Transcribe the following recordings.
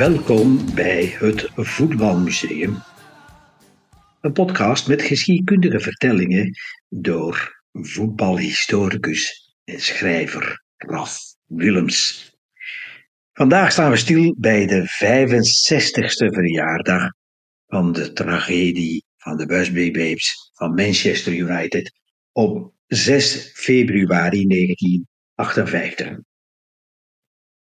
Welkom bij het Voetbalmuseum. Een podcast met geschiedkundige vertellingen door voetbalhistoricus en schrijver Raf Willems. Vandaag staan we stil bij de 65ste verjaardag van de tragedie van de Busby Babes van Manchester United op 6 februari 1958.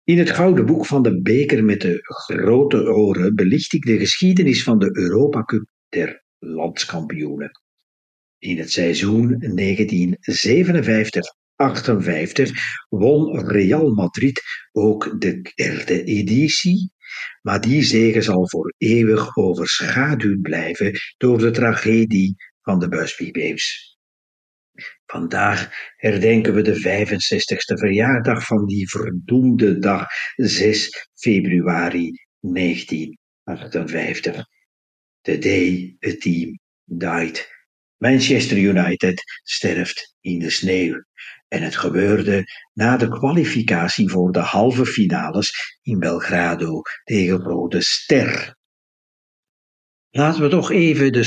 In het Gouden Boek van de Beker met de Grote Oren belicht ik de geschiedenis van de Europa Cup der landskampioenen. In het seizoen 1957 58 won Real Madrid ook de derde editie, maar die zege zal voor eeuwig overschaduwd blijven door de tragedie van de Busby Babes. Vandaag herdenken we de 65ste verjaardag van die verdoemde dag, 6 februari 1958. The day a team died. Manchester United sterft in de sneeuw. En het gebeurde na de kwalificatie voor de halve finales in Belgrado tegen Rode Ster. Laten we toch even de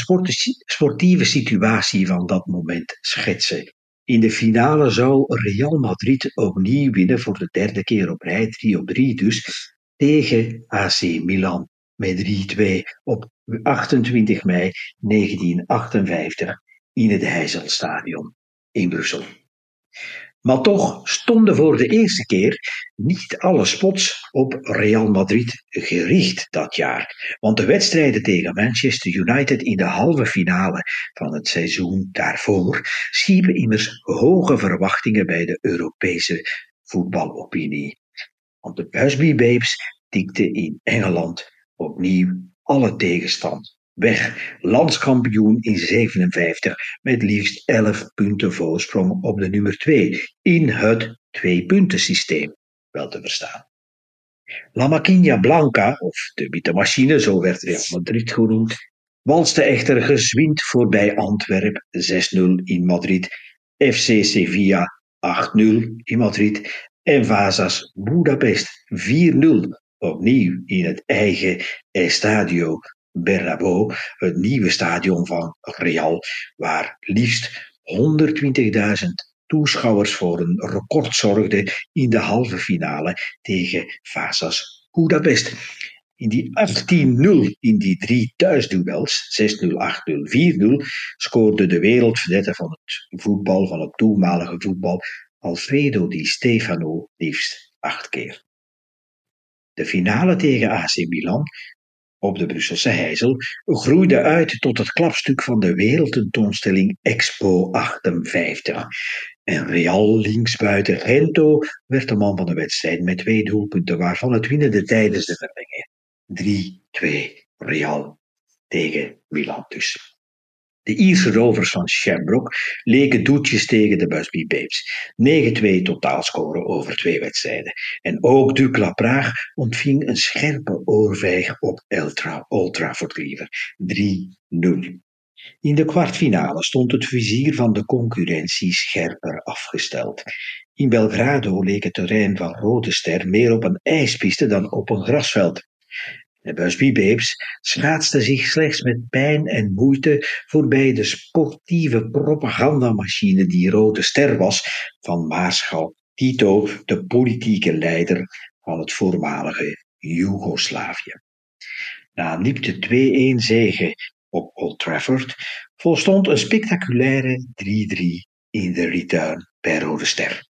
sportieve situatie van dat moment schetsen. In de finale zou Real Madrid opnieuw winnen voor de derde keer op rij, 3 op 3 dus, tegen AC Milan met 3-2 op 28 mei 1958 in het Heizelstadion in Brussel. Maar toch stonden voor de eerste keer niet alle spots op Real Madrid gericht dat jaar. Want de wedstrijden tegen Manchester United in de halve finale van het seizoen daarvoor schiepen immers hoge verwachtingen bij de Europese voetbalopinie. Want de Busby Babes tikten in Engeland opnieuw alle tegenstand weg. Landskampioen in 57 met liefst 11 punten voorsprong op de nummer 2 in het twee-puntensysteem, wel te verstaan. La Maquina Blanca, of de witte machine, zo werd Real Madrid genoemd, walste echter gezwind voorbij Antwerp 6-0 in Madrid, FC Sevilla 8-0 in Madrid en Vazas Budapest 4-0 opnieuw in het eigen Estadio Bernabeu, het nieuwe stadion van Real, waar liefst 120.000 toeschouwers voor een record zorgden in de halve finale tegen Vasas Budapest. In die 18-0 in die drie thuisduels, 6-0, 8-0, 4-0, scoorde de wereldverdette van het voetbal, van het toenmalige voetbal, Alfredo Di Stefano liefst acht keer. De finale tegen AC Milan op de Brusselse Heizel groeide uit tot het klapstuk van de wereldtentoonstelling Expo 58. En Real linksbuiten Gento werd de man van de wedstrijd met twee doelpunten, waarvan het winnende tijdens de verlenging. 3-2 Real tegen Milan dus. De Ierse rovers van Shamrock leken doetjes tegen de Busby Babes. 9-2 totaalscoren over twee wedstrijden. En ook Dukla Praag ontving een scherpe oorvijg op Ultra, Old Trafford 3-0. In de kwartfinale stond het vizier van de concurrentie scherper afgesteld. In Belgrado leek het terrein van Rode Ster meer op een ijspiste dan op een grasveld. De Busby Babes schaatste zich slechts met pijn en moeite voorbij de sportieve propagandamachine die Rode Ster was van Maarschalk Tito, de politieke leider van het voormalige Joegoslavië. Na een nipte 2-1 zege op Old Trafford volstond een spectaculaire 3-3 in de return bij Rode Ster.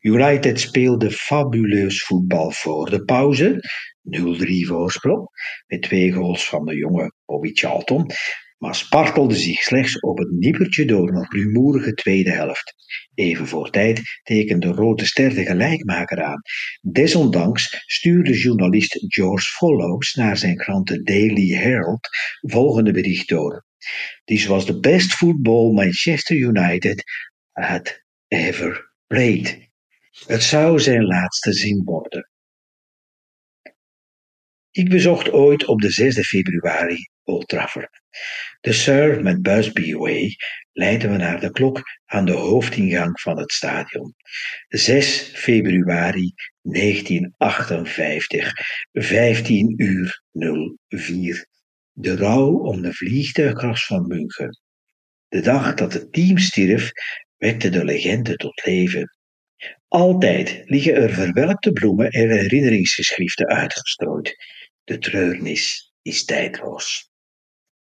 United speelde fabuleus voetbal voor de pauze, 0-3 voorsprong, met twee goals van de jonge Bobby Charlton, maar spartelde zich slechts op het nippertje door een rumoerige tweede helft. Even voor tijd tekende Rode Ster de gelijkmaker aan. Desondanks stuurde journalist George Follows naar zijn krant The Daily Herald volgende bericht door. This was the best football Manchester United had ever played. Het zou zijn laatste zin worden. Ik bezocht ooit op de 6 februari Old Trafford. De Sir met Busby Way leiden we naar de klok aan de hoofdingang van het stadion. 6 februari 1958, 15 uur 04. De rouw om de vliegtuigkras van München. De dag dat het team stierf, wekte de legende tot leven. Altijd liggen er verwelkte bloemen en herinneringsgeschriften uitgestrooid. De treurnis is tijdloos.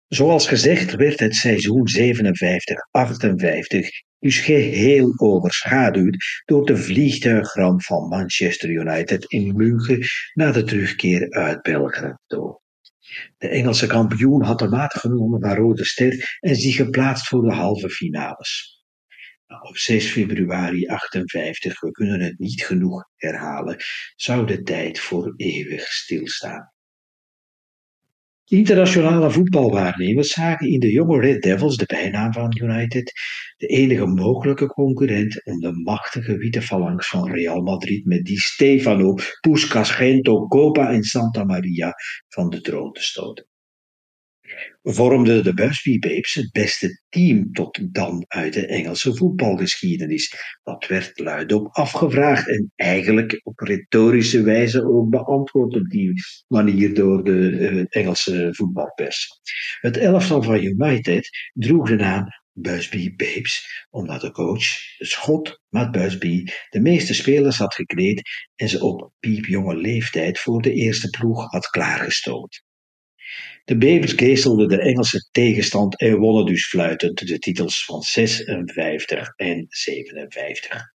Zoals gezegd werd het seizoen 57-58 dus geheel overschaduwd door de vliegtuigramp van Manchester United in München na de terugkeer uit Belgrado. De Engelse kampioen had de maat genomen van Rode Ster en zich geplaatst voor de halve finales. Op 6 februari 58, we kunnen het niet genoeg herhalen, zou de tijd voor eeuwig stilstaan. Internationale voetbalwaarnemers zagen in de jonge Red Devils, de bijnaam van United, de enige mogelijke concurrent om de machtige witte phalanx van Real Madrid met die Stefano, Puskas, Gento, Copa en Santa Maria van de troon te stoten vormden de Busby Babes het beste team tot dan uit de Engelse voetbalgeschiedenis. Dat werd luidop afgevraagd en eigenlijk op retorische wijze ook beantwoord op die manier door de uh, Engelse voetbalpers. Het elftal van United droeg de naam Busby Babes, omdat de coach, de schot Matt Busby, de meeste spelers had gekleed en ze op piepjonge leeftijd voor de eerste ploeg had klaargestoomd. De Bevers geestelden de Engelse tegenstand en wonnen dus fluitend de titels van 56 en 57.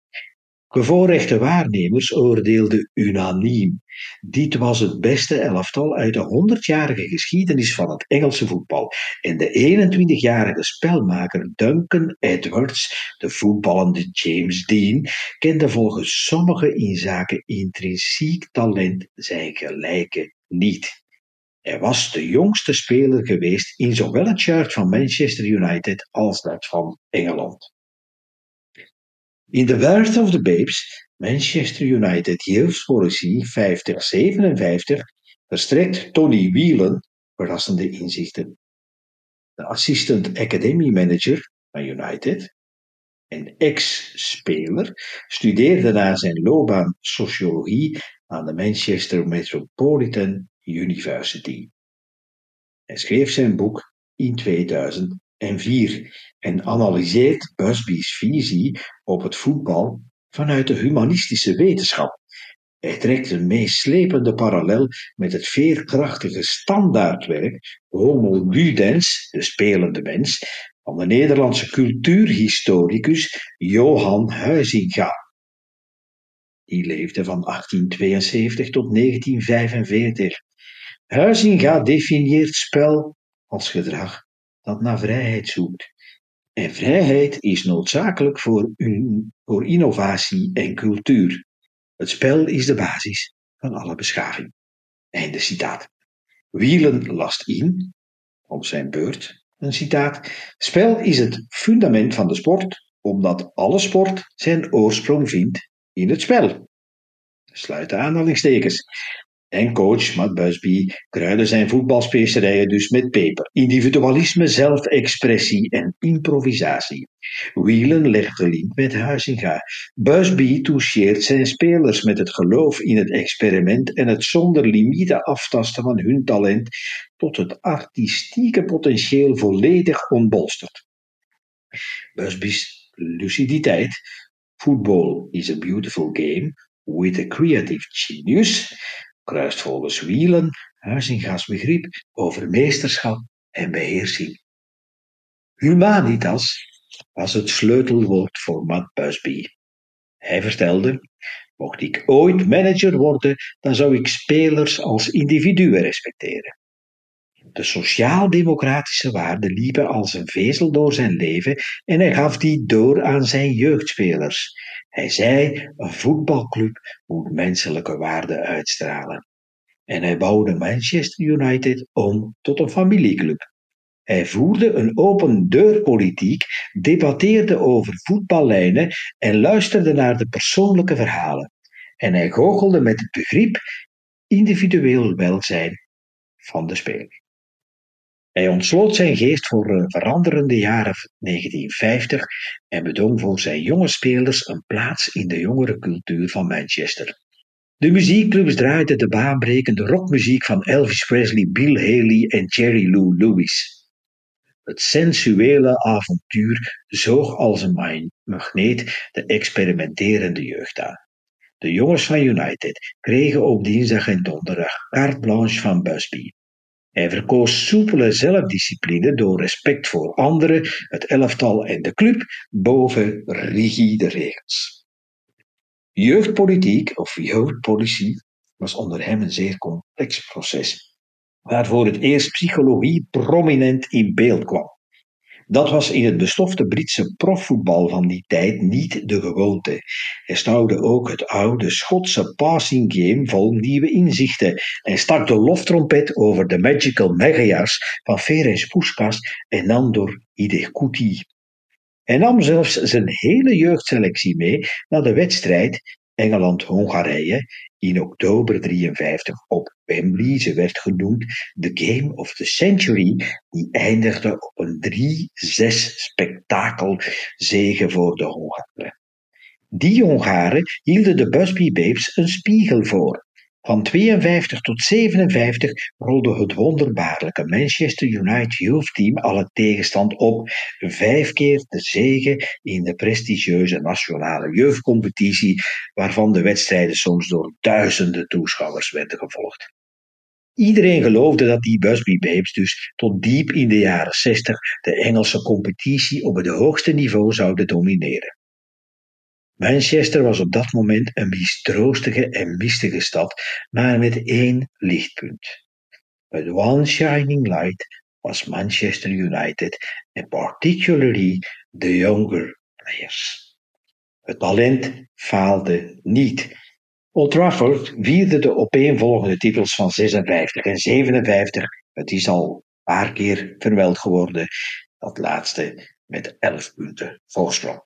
Bevoorrechte waarnemers oordeelden unaniem. Dit was het beste elftal uit de 100-jarige geschiedenis van het Engelse voetbal. En de 21-jarige spelmaker Duncan Edwards, de voetballende James Dean, kende volgens sommigen in zaken intrinsiek talent zijn gelijke niet. Hij was de jongste speler geweest in zowel het shirt van Manchester United als dat van Engeland. In The Birth of the Babes, Manchester United jeugdpolicy 50-57, verstrekt Tony Whelan verrassende inzichten. De assistant academy manager van United en ex-speler studeerde na zijn loopbaan sociologie aan de Manchester Metropolitan University. Hij schreef zijn boek in 2004 en analyseert Busby's visie op het voetbal vanuit de humanistische wetenschap. Hij trekt een meeslepende parallel met het veerkrachtige standaardwerk Homo Ludens, de spelende mens, van de Nederlandse cultuurhistoricus Johan Huizinga. Die leefde van 1872 tot 1945. Huizinga definieert spel als gedrag dat naar vrijheid zoekt. En vrijheid is noodzakelijk voor, voor innovatie en cultuur. Het spel is de basis van alle beschaving. Einde citaat. Wielen last in, op zijn beurt, een citaat. Spel is het fundament van de sport, omdat alle sport zijn oorsprong vindt in het spel. Sluit de aanhalingstekens. En coach Matt Busby kruidde zijn voetbalspecerijen dus met peper, individualisme, zelfexpressie en improvisatie. Whelan legt de link met Huizinga. Busby toucheert zijn spelers met het geloof in het experiment en het zonder limieten aftasten van hun talent tot het artistieke potentieel volledig ontbolstert. Busby's luciditeit Football is a beautiful game with a creative genius kruist volgens Wielen Huizinga's begrip over meesterschap en beheersing. Humanitas was het sleutelwoord voor Matt Busby. Hij vertelde: Mocht ik ooit manager worden, dan zou ik spelers als individuen respecteren. De sociaal-democratische waarden liepen als een vezel door zijn leven en hij gaf die door aan zijn jeugdspelers. Hij zei: een voetbalclub moet menselijke waarden uitstralen. En hij bouwde Manchester United om tot een familieclub. Hij voerde een open deurpolitiek, debatteerde over voetballijnen en luisterde naar de persoonlijke verhalen. En hij goochelde met het begrip individueel welzijn van de speler. Hij ontsloot zijn geest voor een veranderende jaren 1950 en bedong voor zijn jonge spelers een plaats in de jongere cultuur van Manchester. De muziekclubs draaiden de baanbrekende rockmuziek van Elvis Presley, Bill Haley en Jerry Lou Lewis. Het sensuele avontuur zoog als een magneet de experimenterende jeugd aan. De jongens van United kregen op dinsdag en donderdag carte blanche van Busby. Hij verkoos soepele zelfdiscipline door respect voor anderen, het elftal en de club boven rigide regels. Jeugdpolitiek of jeugdpolitie was onder hem een zeer complex proces, waar voor het eerst psychologie prominent in beeld kwam. Dat was in het bestofte Britse profvoetbal van die tijd niet de gewoonte. Hij stouwde ook het oude Schotse passing game vol nieuwe inzichten en stak de loftrompet over de magical megajars van Ferenc Puskas en Nandor Hidekuti. Hij nam zelfs zijn hele jeugdselectie mee naar de wedstrijd Engeland-Hongarije in oktober 53 op Wembley. Ze werd genoemd de Game of the Century, die eindigde op een 3-6 spektakelzege voor de Hongaren. Die Hongaren hielden de Busby Babes een spiegel voor. Van 52 tot 57 rolde het wonderbaarlijke Manchester United Youth Team alle tegenstand op, vijf keer de zege in de prestigieuze nationale jeugdcompetitie, waarvan de wedstrijden soms door duizenden toeschouwers werden gevolgd. Iedereen geloofde dat die Busby Babes dus tot diep in de jaren 60 de Engelse competitie op het hoogste niveau zouden domineren. Manchester was op dat moment een mistroostige en mistige stad, maar met één lichtpunt. But one shining light was Manchester United and particularly the younger players. Het talent faalde niet. Old Trafford vierde de opeenvolgende titels van 56 en 57. Het is al een paar keer verweld geworden, dat laatste met 11 punten voorsprong.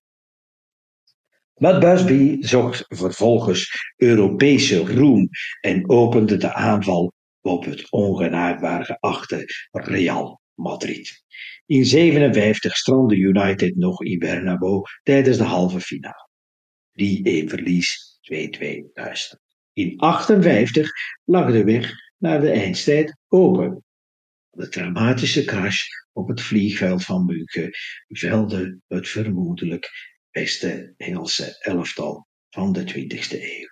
Maar Busby zocht vervolgens Europese roem en opende de aanval op het ongenaakbaar geachte Real Madrid. In 57 strandde United nog in Bernabeu tijdens de halve finale. 3-1 verlies, 2-2 thuis. In 58 lag de weg naar de eindstijd open. De dramatische crash op het vliegveld van München velde het vermoedelijk beste Engelse elftal van de 20e eeuw.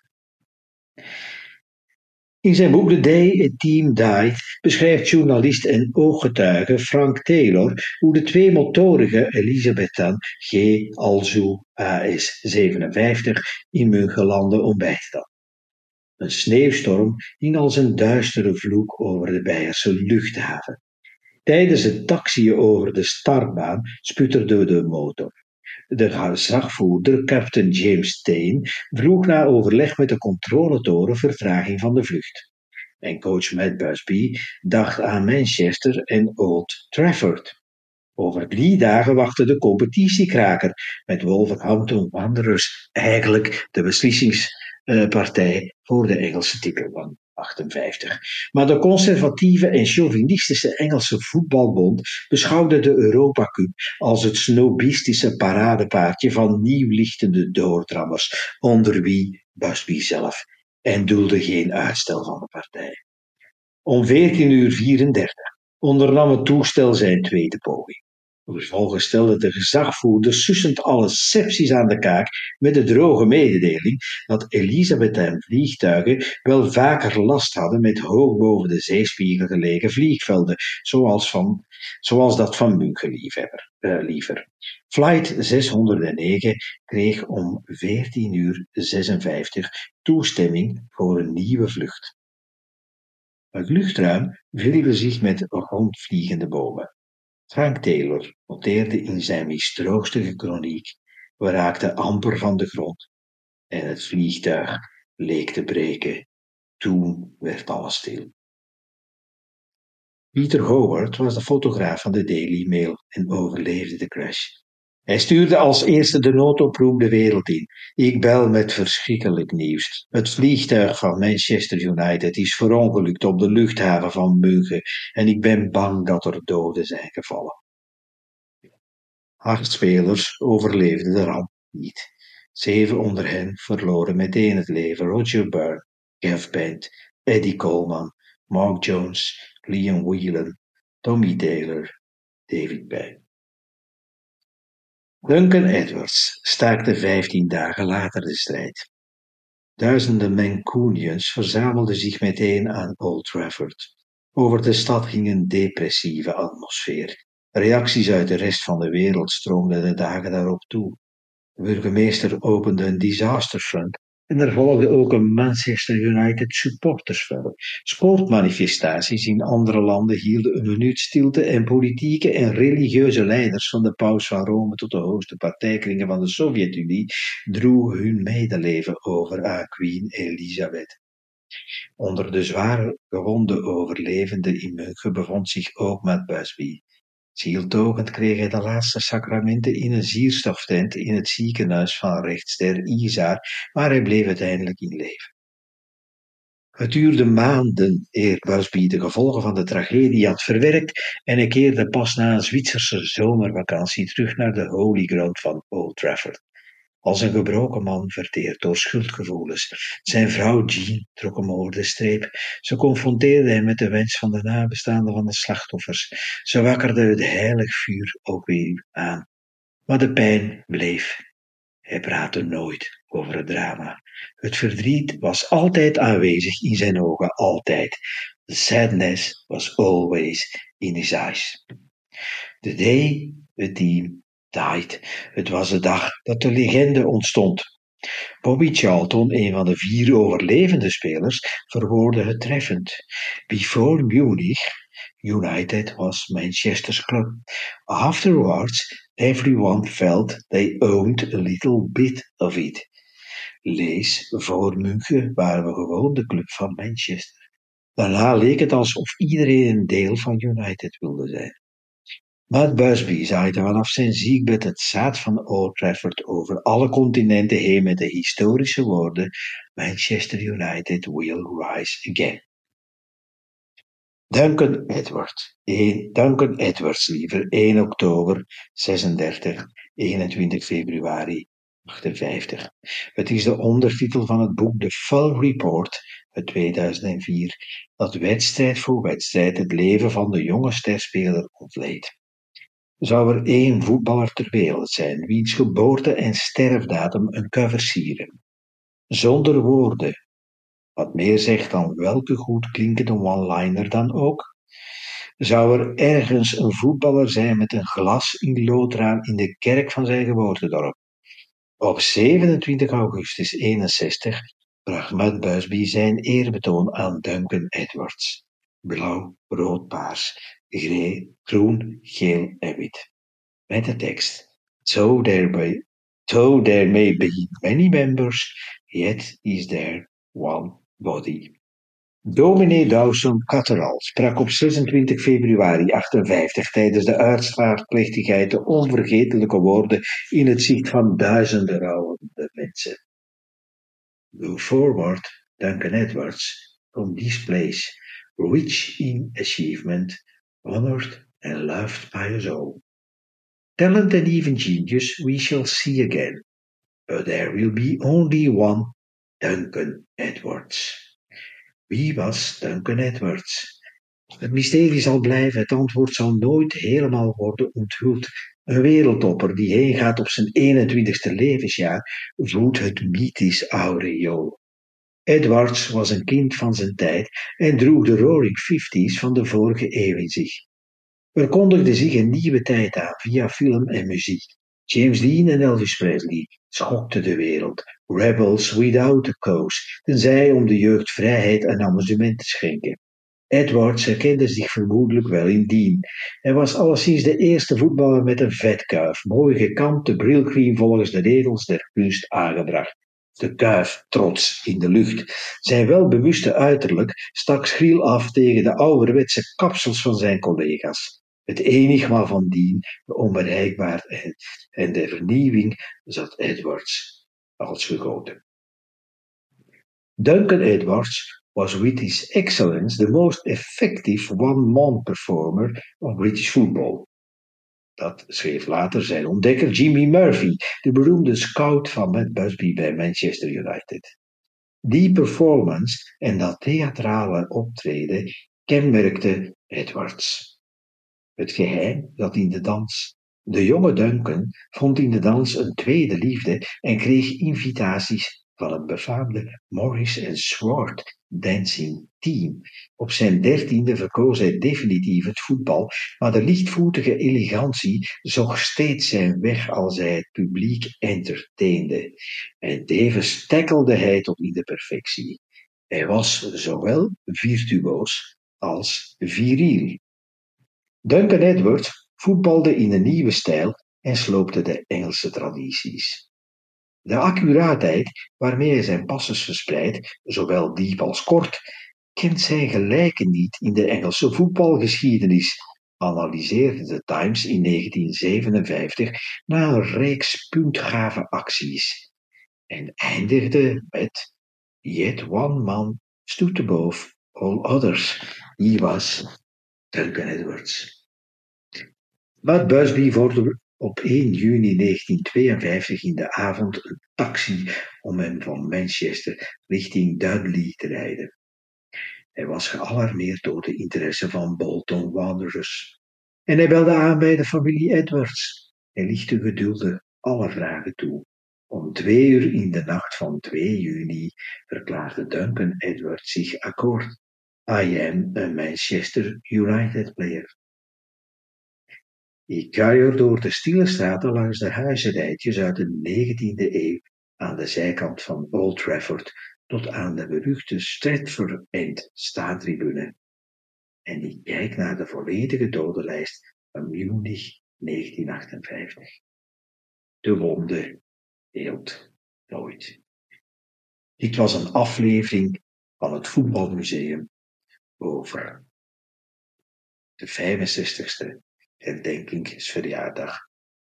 In zijn boek The Day a Team Died beschrijft journalist en ooggetuige Frank Taylor hoe de twee motorige Elisabethan G. Alzu AS 57 in München dan. Een sneeuwstorm hing als een duistere vloek over de Beierse luchthaven. Tijdens het taxiën over de startbaan sputterde de motor. De gezagvoerder, Captain James Steen, vroeg na overleg met de controletoren vertraging van de vlucht. En coach Matt Busby dacht aan Manchester en Old Trafford. Over drie dagen wachtte de competitiekraker met Wolverhampton Wanderers eigenlijk de beslissingspartij voor de Engelse titel 58. Maar de conservatieve en chauvinistische Engelse voetbalbond beschouwde de Europa Cup als het snobistische paradepaardje van nieuwlichtende doordrammers, onder wie Busby zelf, en doelde geen uitstel van de partij. Om 14.34 uur 34 ondernam het toestel zijn tweede poging. Vervolgens stelde de gezagvoerder sussend alle sepsis aan de kaak met de droge mededeling dat Elisabeth vliegtuigen wel vaker last hadden met hoog boven de zeespiegel gelegen vliegvelden, zoals, van, zoals dat van München liever. Uh, liever. Flight 609 kreeg om 14 uur 56 toestemming voor een nieuwe vlucht. Het luchtruim vulde zich met rondvliegende bomen. Frank Taylor noteerde in zijn mistroostige kroniek: We raakten amper van de grond en het vliegtuig leek te breken. Toen werd alles stil. Peter Howard was de fotograaf van de Daily Mail en overleefde de crash. Hij stuurde als eerste de noodoproep de wereld in. Ik bel met verschrikkelijk nieuws. Het vliegtuig van Manchester United is verongelukt op de luchthaven van München en ik ben bang dat er doden zijn gevallen. Acht spelers overleefden de ramp niet. Zeven onder hen verloren meteen het leven. Roger Byrne, Jeff Bent, Eddie Coleman, Mark Jones, Liam Whelan, Tommy Taylor, David Bay. Duncan Edwards staakte vijftien dagen later de strijd. Duizenden Mancunians verzamelden zich meteen aan Old Trafford. Over de stad ging een depressieve atmosfeer. Reacties uit de rest van de wereld stroomden de dagen daarop toe. De burgemeester opende een disaster fund en er volgde ook een Manchester United supportersvel. Sportmanifestaties in andere landen hielden een minuut stilte en politieke en religieuze leiders van de paus van Rome tot de hoogste partijkringen van de Sovjet-Unie droegen hun medeleven over aan Queen Elizabeth. Onder de zware gewonde overlevenden in München bevond zich ook Matt Busby. Zieltogend kreeg hij de laatste sacramenten in een zierstoftent in het ziekenhuis van rechtsster Izar, maar hij bleef uiteindelijk in leven. Het duurde maanden eer Busby de gevolgen van de tragedie had verwerkt en hij keerde pas na een Zwitserse zomervakantie terug naar de holy ground van Old Trafford. Als een gebroken man verteerd door schuldgevoelens. Zijn vrouw Jean trok hem over de streep. Ze confronteerde hem met de wens van de nabestaanden van de slachtoffers. Ze wakkerde het heilig vuur ook weer aan. Maar de pijn bleef. Hij praatte nooit over het drama. Het verdriet was altijd aanwezig in zijn ogen, altijd. The sadness was always in his eyes. The day the team Het was de dag dat de legende ontstond. Bobby Charlton, een van de vier overlevende spelers, verwoordde het treffend. Before Munich, United was Manchester's club. Afterwards, everyone felt they owned a little bit of it. Lees, voor München waren we gewoon de club van Manchester. Daarna leek het alsof iedereen een deel van United wilde zijn. Matt Busby zaaide vanaf zijn ziekbed het zaad van Old Trafford over alle continenten heen met de historische woorden Manchester United will rise again. Duncan Edwards. Duncan Edwards, liever. 1 oktober 36, 21 februari 58. Het is de ondertitel van het boek The Full Report uit 2004, dat wedstrijd voor wedstrijd het leven van de jonge sterspeler ontleedt zou er één voetballer ter wereld zijn wiens geboorte- en sterfdatum een cover sieren. Zonder woorden, wat meer zegt dan welke goed klinkende one-liner dan ook, zou er ergens een voetballer zijn met een glas in loodraam in de kerk van zijn geboortedorp. Op 27 augustus 61 bracht Matt Busby zijn eerbetoon aan Duncan Edwards. Blauw, rood, paars groen, geel en wit. Met de tekst: Though there, be, though there may be many members, yet is there one body. Dominee Dawson Catteral sprak op 26 februari 58 tijdens de uitvaartplechtigheid de onvergetelijke woorden in het zicht van duizenden rouwende mensen. Go forward, Duncan Edwards, from this place, rich in achievement, honored and loved by us all. Talent and even genius we shall see again, but there will be only one Duncan Edwards. Wie was Duncan Edwards? Het mysterie zal blijven, het antwoord zal nooit helemaal worden onthuld. Een wereldtopper die heen gaat op zijn 21ste levensjaar voedt het mythisch aureool. Edwards was een kind van zijn tijd en droeg de Roaring Fifties van de vorige eeuw in zich. Er kondigde zich een nieuwe tijd aan via film en muziek. James Dean en Elvis Presley schokten de wereld. Rebels without a cause, tenzij om de jeugd vrijheid en amusement te schenken. Edwards herkende zich vermoedelijk wel in Dean. Hij was alleszins de eerste voetballer met een vetkuif, mooi gekampte brilcream volgens de regels der kunst aangebracht de kuif trots in de lucht. Zijn welbewuste uiterlijk stak schriel af tegen de ouderwetse kapsels van zijn collega's. Het enigmaal van dien, de onbereikbaarheid en de vernieuwing zat Edwards als gegoten. Duncan Edwards was with his excellence the most effective one-man performer of British football. Dat schreef later zijn ontdekker Jimmy Murphy, de beroemde scout van Matt Busby bij Manchester United. Die performance en dat theatrale optreden kenmerkte Edwards. Het geheim zat in de dans. De jonge Duncan vond in de dans een tweede liefde en kreeg invitaties van het befaamde Morris Swart Dancing Team. Op zijn dertiende verkoos hij definitief het voetbal, maar de lichtvoetige elegantie zocht steeds zijn weg als hij het publiek entertainde. En tevens tackelde hij tot in de perfectie. Hij was zowel virtuoos als viriel. Duncan Edwards voetbalde in een nieuwe stijl en sloopte de Engelse tradities. De accuraatheid waarmee hij zijn passes verspreidt, zowel diep als kort, kent zijn gelijken niet in de Engelse voetbalgeschiedenis, analyseerde de Times in 1957 na een reeks puntgave acties en eindigde met Yet one man stood above all others. Die was Duncan Edwards. Wat Busby voor op 1 juni 1952 in de avond een taxi om hem van Manchester richting Dudley te rijden. Hij was gealarmeerd door de interesse van Bolton Wanderers. En hij belde aan bij de familie Edwards. Hij lichtte geduldig alle vragen toe. Om twee uur in de nacht van 2 juni verklaarde Duncan Edwards zich akkoord. I am a Manchester United player. Ik kuier door de stille straten langs de huizenrijtjes uit de 19e eeuw aan de zijkant van Old Trafford tot aan de beruchte Stratford End staantribune. En ik kijk naar de volledige dodenlijst van Munich 1958. De wonde heelt nooit. Dit was een aflevering van het Voetbalmuseum over de 65ste herdenkingsverjaardag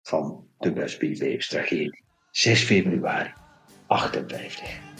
van de Busby tragedie. 6 februari 58.